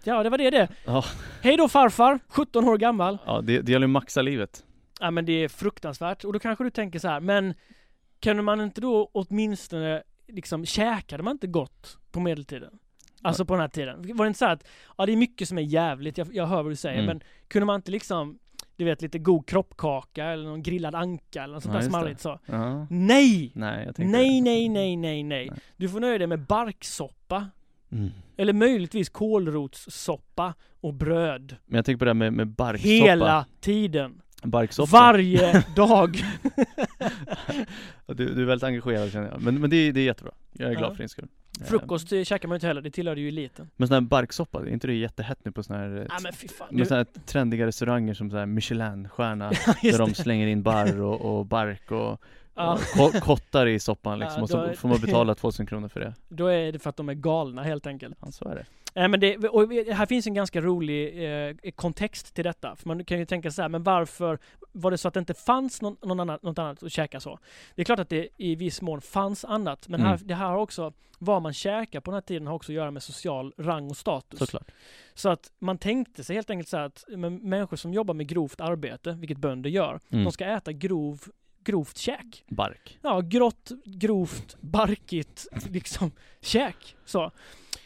ja det var det det.
Ja.
Hej då farfar, 17 år gammal.
Ja, det, det gäller att maxa livet.
Ja men det är fruktansvärt. Och då kanske du tänker så här, men kunde man inte då åtminstone liksom, käkade man inte gott på medeltiden? Alltså på den här tiden. Var det inte så att, ja det är mycket som är jävligt, jag, jag hör vad du säger,
Mm.
men kunde man inte liksom, du vet lite god kroppkaka eller någon grillad anka eller något sånt
Ja,
där smarrigt så?
Ja.
Nej!
Nej,
nej, nej, nej, nej. Nej. Du får nöja dig med barksoppa.
Mm.
Eller möjligtvis kålrotssoppa och bröd.
Men jag tänker på det här med, med barksoppa.
Hela tiden.
Barksoppa.
Varje dag.
Du, du är väldigt engagerad känner jag. Men, men det, är- det är jättebra. Jag är glad
Ja.
för din skull. Eh,
Frukost eh, käkar man ju inte heller, det tillhörde ju eliten.
Men sån här barksoppa, är inte det jättehett nu på såna här,
Nej men fy fan.
med
Du,
såna här trendiga restauranger som så här Michelin-stjärna Där de
det.
slänger in barr och, och bark och,
Ja,
och kottar i soppan liksom
Ja,
och så
är-
får man betala 2000 kronor för det.
då är det för att de är galna helt enkelt.
Ja, så är det.
Nej men det, och här finns en ganska rolig eh, kontext till detta. För man kan ju tänka så här, men varför var det så att det inte fanns någon, någon annan, något annat att käka så? Det är klart att det i viss mån fanns annat, men här,
Mm.
det här har också, vad man käkar på den här tiden har också att göra med social rang och status.
Såklart.
Så att man tänkte sig helt enkelt så här att men, människor som jobbar med grovt arbete, vilket bönder gör,
Mm.
de ska äta grov, grovt käk.
Bark.
Ja, grått, grovt, barkigt, liksom käk. Så.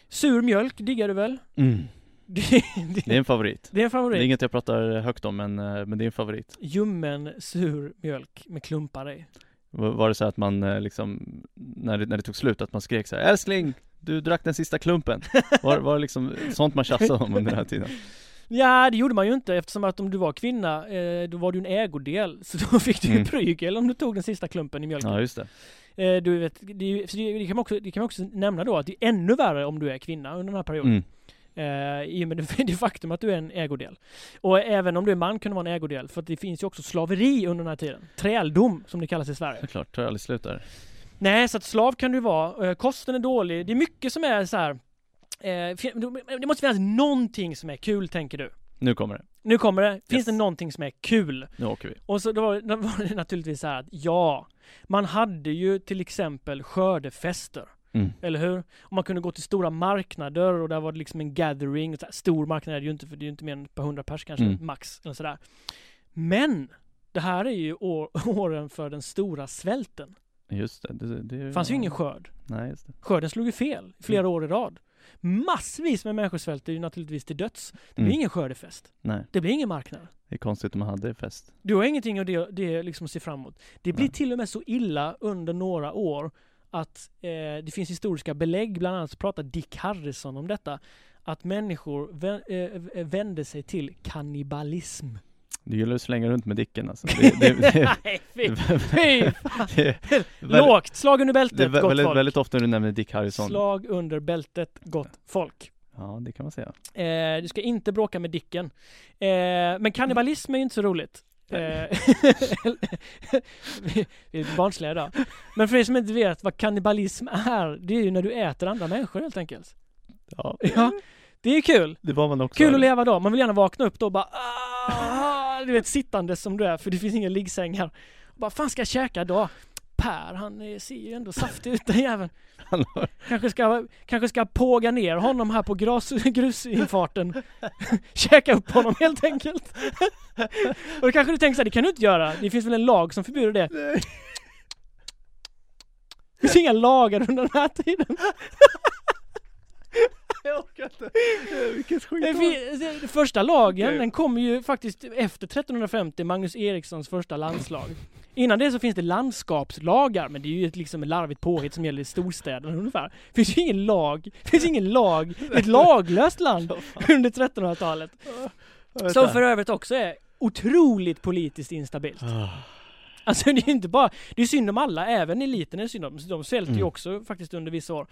Sur mjölk diggar du väl?
Mm.
Det, det,
Det är en favorit.
det är en
Det är
favorit.
inget jag pratar högt om men, eh, men det är en favorit.
Ljummen, sur mjölk med klumpar i.
Var var det så att man eh, liksom, när det, när det tog slut, att man skrek så här Älskling! Du drack den sista klumpen! Var, var det liksom sånt man tjafsade om under den här tiden?
Ja, det gjorde man ju inte eftersom att om du var kvinna, eh, då var du en ägodel. Så då fick du ju
Mm.
prygel om du tog den sista klumpen i mjölken.
Ja just det.
Eh, du vet, det, ju- det, det, kan man också, det kan man också nämna då att det är ännu värre om du är kvinna under den här perioden.
Mm.
Eh, I och med det, det faktum att du är en ägodel. Och även om du är man kan du vara en ägodel. För att det finns ju också slaveri under den här tiden. Träldom som det kallas i Sverige.
Såklart, tar aldrig slut där.
Nej, så att slav kan du vara. Eh, kosten är dålig. Det är mycket som är så här. Eh, det måste finnas någonting som är kul, tänker du.
Nu kommer det.
Nu kommer det. Finns
Yes.
det någonting som är kul?
Nu åker vi.
Och så då var, då var det naturligtvis så här att ja, man hade ju till exempel skördefester.
Mm.
Eller hur? Och man kunde gå till stora marknader och där var det liksom en gathering. Så här, stor marknad är det ju inte för det är ju inte mer än ett par hundra pers kanske,
Mm.
max. Eller sådär. Men! Det här är ju år, åren för den stora svälten.
Just det. Det, det
fanns ju ingen skörd.
Nej just det.
Skörden slog ju fel flera
Mm.
år i rad. Massvis med människor svälter ju naturligtvis till döds. Det blir
Mm.
ingen skördefest.
Nej.
Det blir ingen marknad.
Det är konstigt om man hade fest.
Du har ingenting av det, det liksom att se fram emot. Det blir
Nej.
till och med så illa under några år att eh, det finns historiska belägg, bland annat så pratar Dick Harrison om detta, att människor vä eh, vände sig till kannibalism.
Du gillar att slänga runt med Dicken alltså. Det, det, det,
Nej,
det,
fy! fy
det,
Lågt! Slag under
det
bältet,
vä-
gott
väldigt,
folk.
väldigt ofta du nämner Dick Harrison.
Slag under bältet, gott folk.
Ja, det kan man säga.
Eh, du ska inte bråka med Dicken. Eh, men kannibalism är ju inte så roligt. Eh, vi är barnsliga idag. Men för er som inte vet vad kannibalism är, det är ju när du äter andra människor helt enkelt.
Ja,
Ja, det är kul.
det var man också.
Kul att leva då. Man vill gärna vakna upp då och bara ah, Du vet sittande som du är för det finns inga liggsängar. Bara fan ska jag käka då? Per, han eh, ser ju ändå saftig ut den jäveln.
Har-
Kanske ska, kanske ska påga ner honom här på gras, grusinfarten. Käka upp honom helt enkelt. Och då kanske du tänker så här, det kan du inte göra. Det finns väl en lag som förbjuder det. Det finns inga lagar under den här tiden.
Jag orkar inte. Vilket skit.
Det Första lagen,
Okej.
den kommer ju faktiskt efter 1350, Magnus Erikssons första landslag. Innan det så finns det landskapslagar, men det är ju ett liksom ett larvigt påhitt som gäller i storstäderna ungefär. Det finns ju ingen lag, det finns ingen lag, det är ett laglöst land under 1300-talet. Som för övrigt också är otroligt politiskt instabilt.
Ah,
Alltså det är inte bara, det är synd om alla, även eliten är synd om. De svälter ju
Mm.
också faktiskt under vissa år.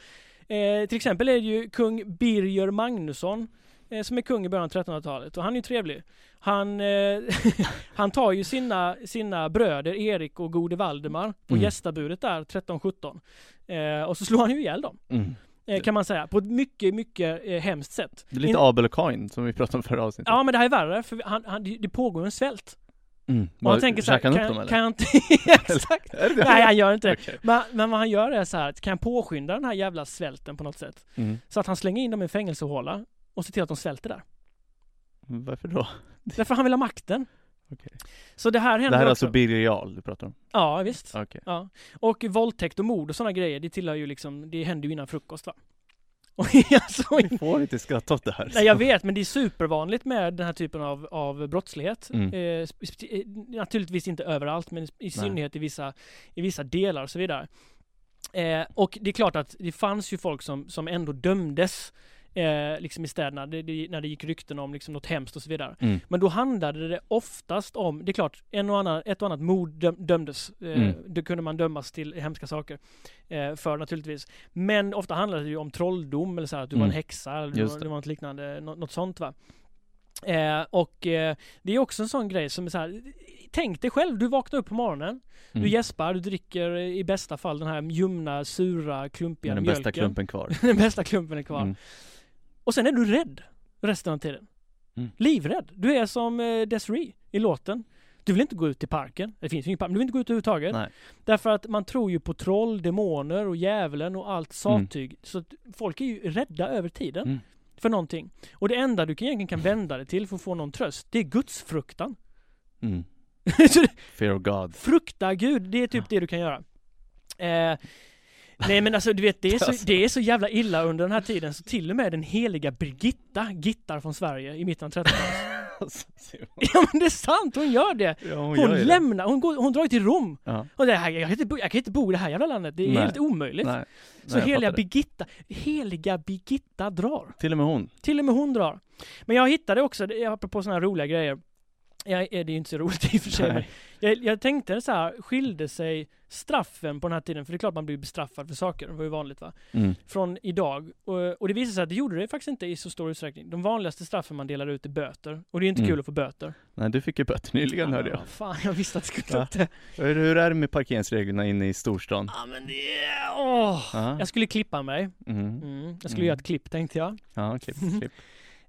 Eh, till exempel är det ju kung Birger Magnusson eh, som är kung i början av 1300-talet och han är ju trevlig. Han, eh, han tar ju sina, sina bröder Erik och gode Valdemar på
Mm.
gästabudet där 1317 eh, och så slår han ju ihjäl dem.
Mm.
Eh, kan man säga, på ett mycket, mycket eh, hemskt sätt.
Det är lite
In-
Abel och Kain som vi pratade om förra avsnittet.
Ja men det här är värre för han, han, det det pågår en svält.
Mm. Vad-
han tänker så här,
käkar han
kan,
upp dem eller?
kan jag inte... Exakt!
Det det?
Nej han gör inte det.
Okej.
Men, men vad han gör är så här, att kan jag påskynda den här jävla svälten på något sätt?
Mm.
Så att han slänger in dem i en fängelsehåla och ser till att de svälter där.
Varför då?
Därför han vill ha makten.
Okej.
Så det här
Det
händer
här är
också.
alltså Birger Jarl du pratar om?
Ja, visst.
Okej.
Ja. Och våldtäkt och mord och sådana grejer, det tillhör ju liksom, det händer ju innan frukost va. Och
Vi får inte skratta åt det här.
Nej jag vet, men det är supervanligt med den här typen av, av brottslighet.
Mm.
Eh, eh, naturligtvis inte överallt, men i synnerhet i vissa, i vissa delar och så vidare. Eh, och det är klart att det fanns ju folk som, som ändå dömdes eh, liksom i städerna, det, det, när det gick rykten om liksom något hemskt och så vidare.
Mm.
Men då handlade det oftast om, det är klart, en och annan, ett och annat mord döm, dömdes. Eh,
Mm.
Då kunde man dömas till hemska saker eh, för naturligtvis. Men ofta handlade det ju om trolldom eller så här, att du var en
Mm.
häxa eller det.
det
var något liknande, något, något sånt va. Eh, och eh, det är också en sån grej som är så här, tänk dig själv, du vaknar upp på morgonen, du
Mm.
gäspar, du dricker i bästa fall den här ljumna, sura, klumpiga
Men den
mjölken.
bästa klumpen kvar.
den bästa klumpen är kvar.
Mm.
Och sen är du rädd resten av tiden.
Mm.
Livrädd. Du är som eh, Desiree i låten. Du vill inte gå ut i parken. Det finns ju ingen park, men du vill inte gå ut överhuvudtaget.
Nej.
Därför att man tror ju på troll, demoner och djävulen och allt
Mm.
sattyg. Så att folk är ju rädda över tiden.
Mm.
För någonting. Och det enda du egentligen kan vända dig till för att få någon tröst, det är gudsfruktan.
Mm.
Så det-
Fear of God.
Frukta Gud, det är typ det du kan göra. Eh, nej men alltså du vet, det är, så, det är så jävla illa under den här tiden så till och med den heliga Birgitta gittar från Sverige i mitten av 30-talet. ja men det är sant, hon gör det!
ja, hon,
Hon
gör ju det.
lämnar, hon, går, hon drar till Rom.
Ja.
Och det här, jag, kan inte bo, jag kan inte bo i det här jävla landet, det är
Nej.
helt omöjligt.
Nej.
så
Nej,
heliga. Birgitta, heliga Birgitta drar.
Till och med hon.
Till och med hon drar. Men jag hittade också, apropå sådana här roliga grejer. Jag, det är ju inte så roligt i och för sig, men jag, jag tänkte så här, skilde sig straffen på den här tiden, för det är klart man blir bestraffad för saker, det var ju vanligt va,
Mm.
från idag. Och, och det visade sig att det gjorde det faktiskt inte i så stor utsträckning. De vanligaste straffen man delar ut är böter, och det är inte
Mm.
kul att få böter.
Nej, du fick ju böter nyligen hörde jag.
Ja, Fan, jag visste att det skulle upp det.
Hur, hur är det med parkeringsreglerna inne i storstan?
Ja men det är, åh!
Ja.
Jag skulle klippa mig.
Mm.
Mm. Jag skulle
Mm.
göra ett klipp tänkte jag.
Ja, klipp, klipp.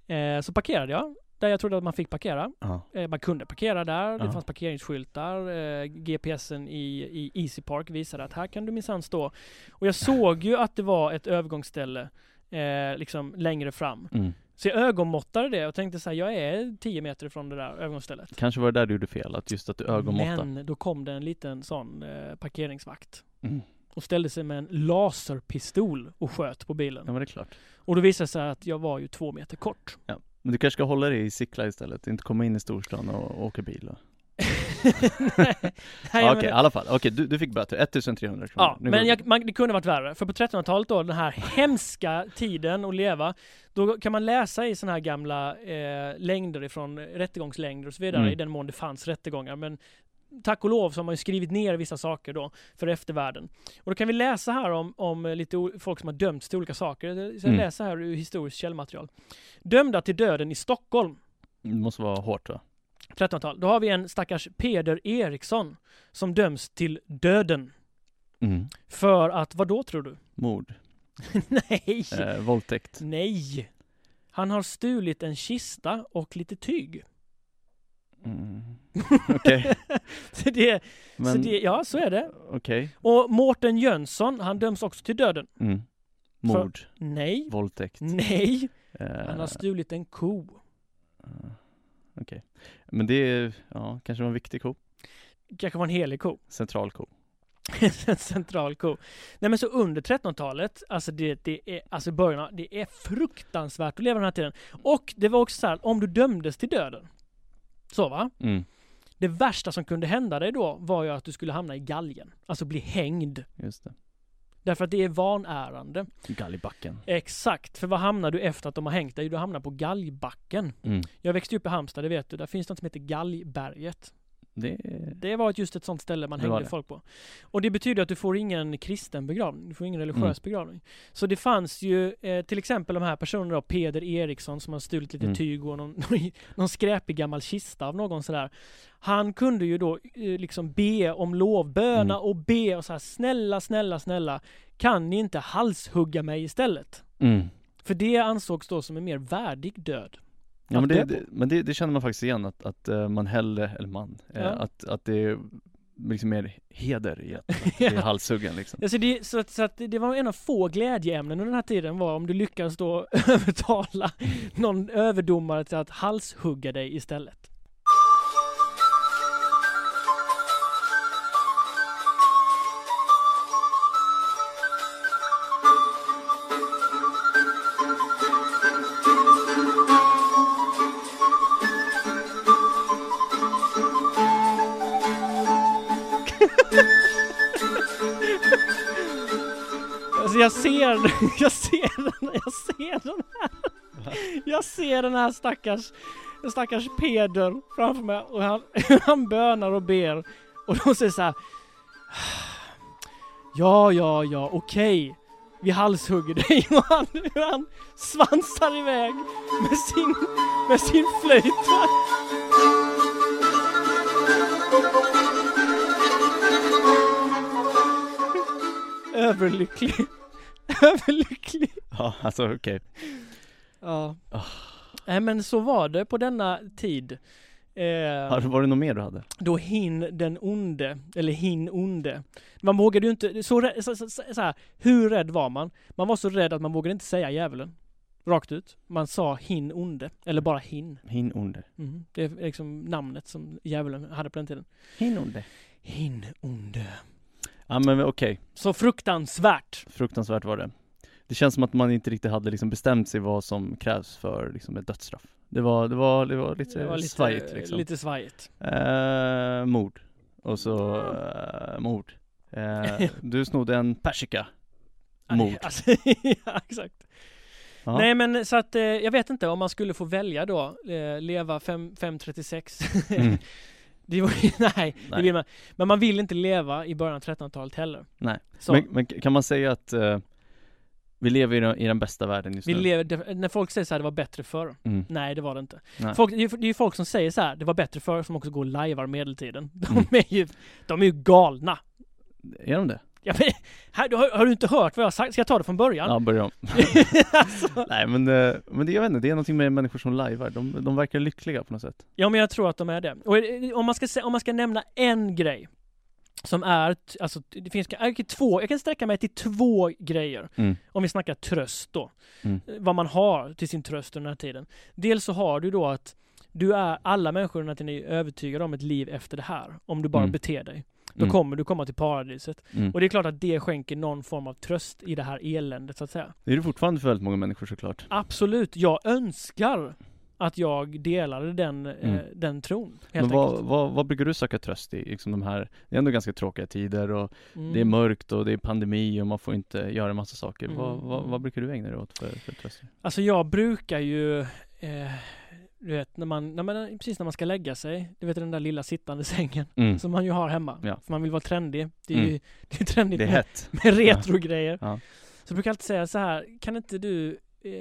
Eh, så parkerade jag, där jag trodde att man fick parkera.
Ja.
Eh, man kunde parkera där, det
Ja.
fanns parkeringsskyltar, eh, GPSen i, i Easy Park visade att här kan du minsann stå. Och jag såg ju att det var ett övergångsställe eh, liksom längre fram.
Mm.
Så jag ögonmåttade det och tänkte så här, jag är 10 meter ifrån det där övergångsstället.
Kanske var det där du gjorde fel, att just att du ögonmåttade.
Men då kom det en liten sån eh, parkeringsvakt
Mm.
och ställde sig med en laserpistol och sköt på bilen.
Ja, men det är klart.
Och då visade det sig att jag var ju två meter kort.
Men du kanske ska hålla dig i Sickla istället, inte komma in i storstan och, och åka bil. då.
Nej,
Ja,
jag
Okej, i alla fall. Okej, du, du fick böter, 1300 kronor.
Ja,
Nu
men jag, man, det kunde varit värre. För på 1300-talet då, den här hemska tiden att leva, då kan man läsa i sådana här gamla eh, längder ifrån rättegångslängder och så vidare,
Mm.
i den mån det fanns rättegångar. Men tack och lov så har man skrivit ner vissa saker då för eftervärlden. Och då kan vi läsa här om, om lite folk som har dömts till olika saker. Så jag
Mm.
läser här ur historiskt källmaterial. Dömda till döden i Stockholm.
Det måste vara hårt va?
1300-tal. Då har vi en stackars Peder Eriksson som döms till döden.
Mm.
För att, vad då tror du?
Mord,
Nej!
eh, våldtäkt.
Nej! Han har stulit en kista och lite tyg.
Mm. Okej,
så det, så det, ja, så är det.
okej.
Och Mårten Jönsson, han döms också till döden.
Mm. Mord,
Nej,
våldtäkt.
nej,
Eh,
han har stulit en ko.
eh, Okej. Men det är, ja, kanske var en viktig ko.
Kanske var en helig ko.
Central ko.
en central ko. Nej men så under 1300-talet, alltså det, det är, alltså början det är fruktansvärt att leva den här tiden. Och det var också så här, om du dömdes till döden, så va?
Mm.
Det värsta som kunde hända dig då var ju att du skulle hamna i galgen. Alltså bli hängd.
Just det.
Därför att det är vanärande.
Galgbacken.
Exakt, för vad hamnar du efter att de har hängt dig? Du hamnar på galgbacken.
Mm.
Jag växte upp i Halmstad, det vet du. Där finns något som heter Galgberget.
Det,
Det var just ett sånt ställe man
Det
hängde folk på. Och det betyder att du får ingen kristen begravning. Du får ingen religiös
Mm.
begravning. Så det fanns ju eh, till exempel de här personerna då, Peder Eriksson som har stulit lite
Mm.
tyg och någon, någon skräpig gammal kista av någon sådär. Han kunde ju då eh, liksom be om lov, böna
Mm.
och be och så här snälla, snälla, snälla kan ni inte halshugga mig istället?
mm.
För det ansågs då som en mer värdig död.
Ja men det, det, men det, det känner man faktiskt igen att, att eh, man hellre, eller man, eh,
Ja.
att, att det är liksom mer heder i att, att det är halshuggen liksom.
Alltså det, så att, så att det var en av få glädjeämnen under den här tiden var om du lyckades då övertala någon överdomare till att halshugga dig istället. Jag ser, jag ser den, jag ser den här. Jag ser den här stackars, stackars Peder framför mig och han, han bönar och ber. Och de säger så här. Ah, ja, ja, ja, okej. Vi halshugger dig och han, han svansar iväg med sin, med sin flöjt. Överlycklig. Överlycklig.
Ja, alltså okej.
Ja.
Ah.
Nej men så var det på denna tid. Eh,
Var det något mer du hade?
då hin den onde, eller hin onde. Man vågade ju inte, så, så, så, så här, hur rädd var man? Man var så rädd att man vågade inte säga djävulen. Rakt ut. Man sa hin onde, eller bara hin.
Hin onde.
Mm. Det är liksom namnet som djävulen hade på den tiden.
Hin onde.
Hin onde.
Ja men okej,
Så fruktansvärt.
fruktansvärt var det. Det känns som att man inte riktigt hade liksom bestämt sig vad som krävs för liksom ett dödsstraff. Det var, det var, det var lite,
Det var lite
svajigt liksom.
Lite svajigt.
Eh, mord. Och så eh, mord. Eh, du snodde en persika. Mord.
Alltså, ja, exakt.
Ja.
Nej men så att eh, jag vet inte om man skulle få välja då, eh, leva 5, 536.
Mm.
det var, ju- nej, Det
Nej.
vill man. Men man vill inte leva i början av 1300-talet heller.
Nej. Men, men kan man säga att eh, vi lever i den, i den bästa världen just
vi
nu?
lever, när folk säger så här, det var bättre förr.
Mm.
Nej, det var det inte.
Nej.
Folk, det är ju det är ju folk som säger så här, det var bättre förr, som också går och lajvar medeltiden. De
Mm.
är ju, de är ju galna.
Är de det?
Ja, men, här, du, har, har du inte hört vad jag har sagt? Ska jag ta det från början?
Ja, börja om.
alltså,
Nej men, eh, men det, jag vet inte, det är någonting med människor som lajvar. De, de verkar lyckliga på något sätt.
ja, men jag tror att de är det. Och eh, om man ska, om man ska nämna en grej som är, alltså det finns jag kan, två, jag kan sträcka mig till två grejer.
Mm.
Om vi snackar tröst då.
Mm.
Eh, Vad man har till sin tröst under den här tiden. Dels så har du då att du är, alla människor under den här tiden är övertygade om ett liv efter det här. Om du bara
Mm.
beter dig. Då
Mm.
kommer du komma till paradiset.
Mm.
Och det är klart att det skänker någon form av tröst i det här eländet så att säga.
Det är det fortfarande för väldigt många människor såklart.
Absolut, jag önskar att jag delade den, eh,
Mm.
den tron. Helt
Men vad, vad, vad brukar du söka tröst i? Liksom de här, det är ändå ganska tråkiga tider och
Mm.
det är mörkt och det är pandemi och man får inte göra en massa saker.
Mm,
Vad,
mm.
vad brukar du ägna dig åt för, för tröst?
Alltså jag brukar ju, eh, du vet, när man, när man, precis när man ska lägga sig, du vet den där lilla sittande sängen
Mm.
som man ju har hemma.
Ja.
För man vill vara trendig. Det är
Mm.
ju det är trendigt
Det är
med, med retro-grejer.
Ja.
Så jag brukar alltid säga så här, kan inte du, eh,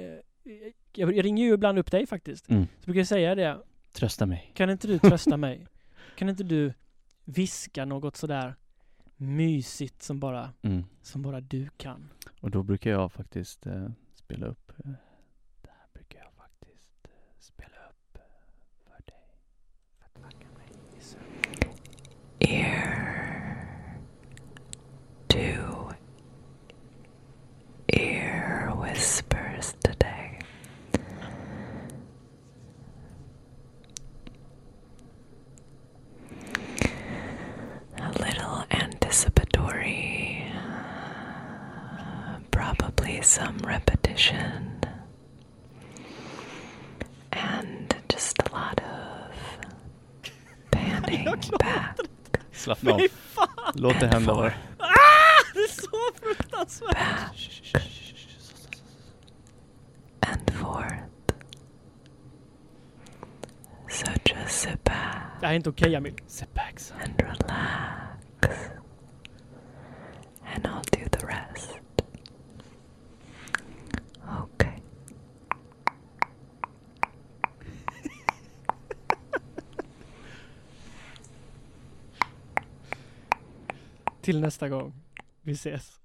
jag, jag ringer ju ibland upp dig faktiskt.
Mm.
Så brukar jag säga det,
Trösta mig.
kan inte du trösta mig? Kan inte du viska något sådär mysigt som bara,
Mm.
som bara du kan?
Och då brukar jag faktiskt eh, spela upp eh,
ear to ear whispers today. A little anticipatory, probably some repetition, and just a lot of panning back
Slappna av. Låt det hända bara.
Ah, det är så fruktansvärt!
and forth. So just sit back
Det här är inte okej Emil.
Sit back son.
and relax, and I'll do the rest. Okay.
Till nästa gång vi ses.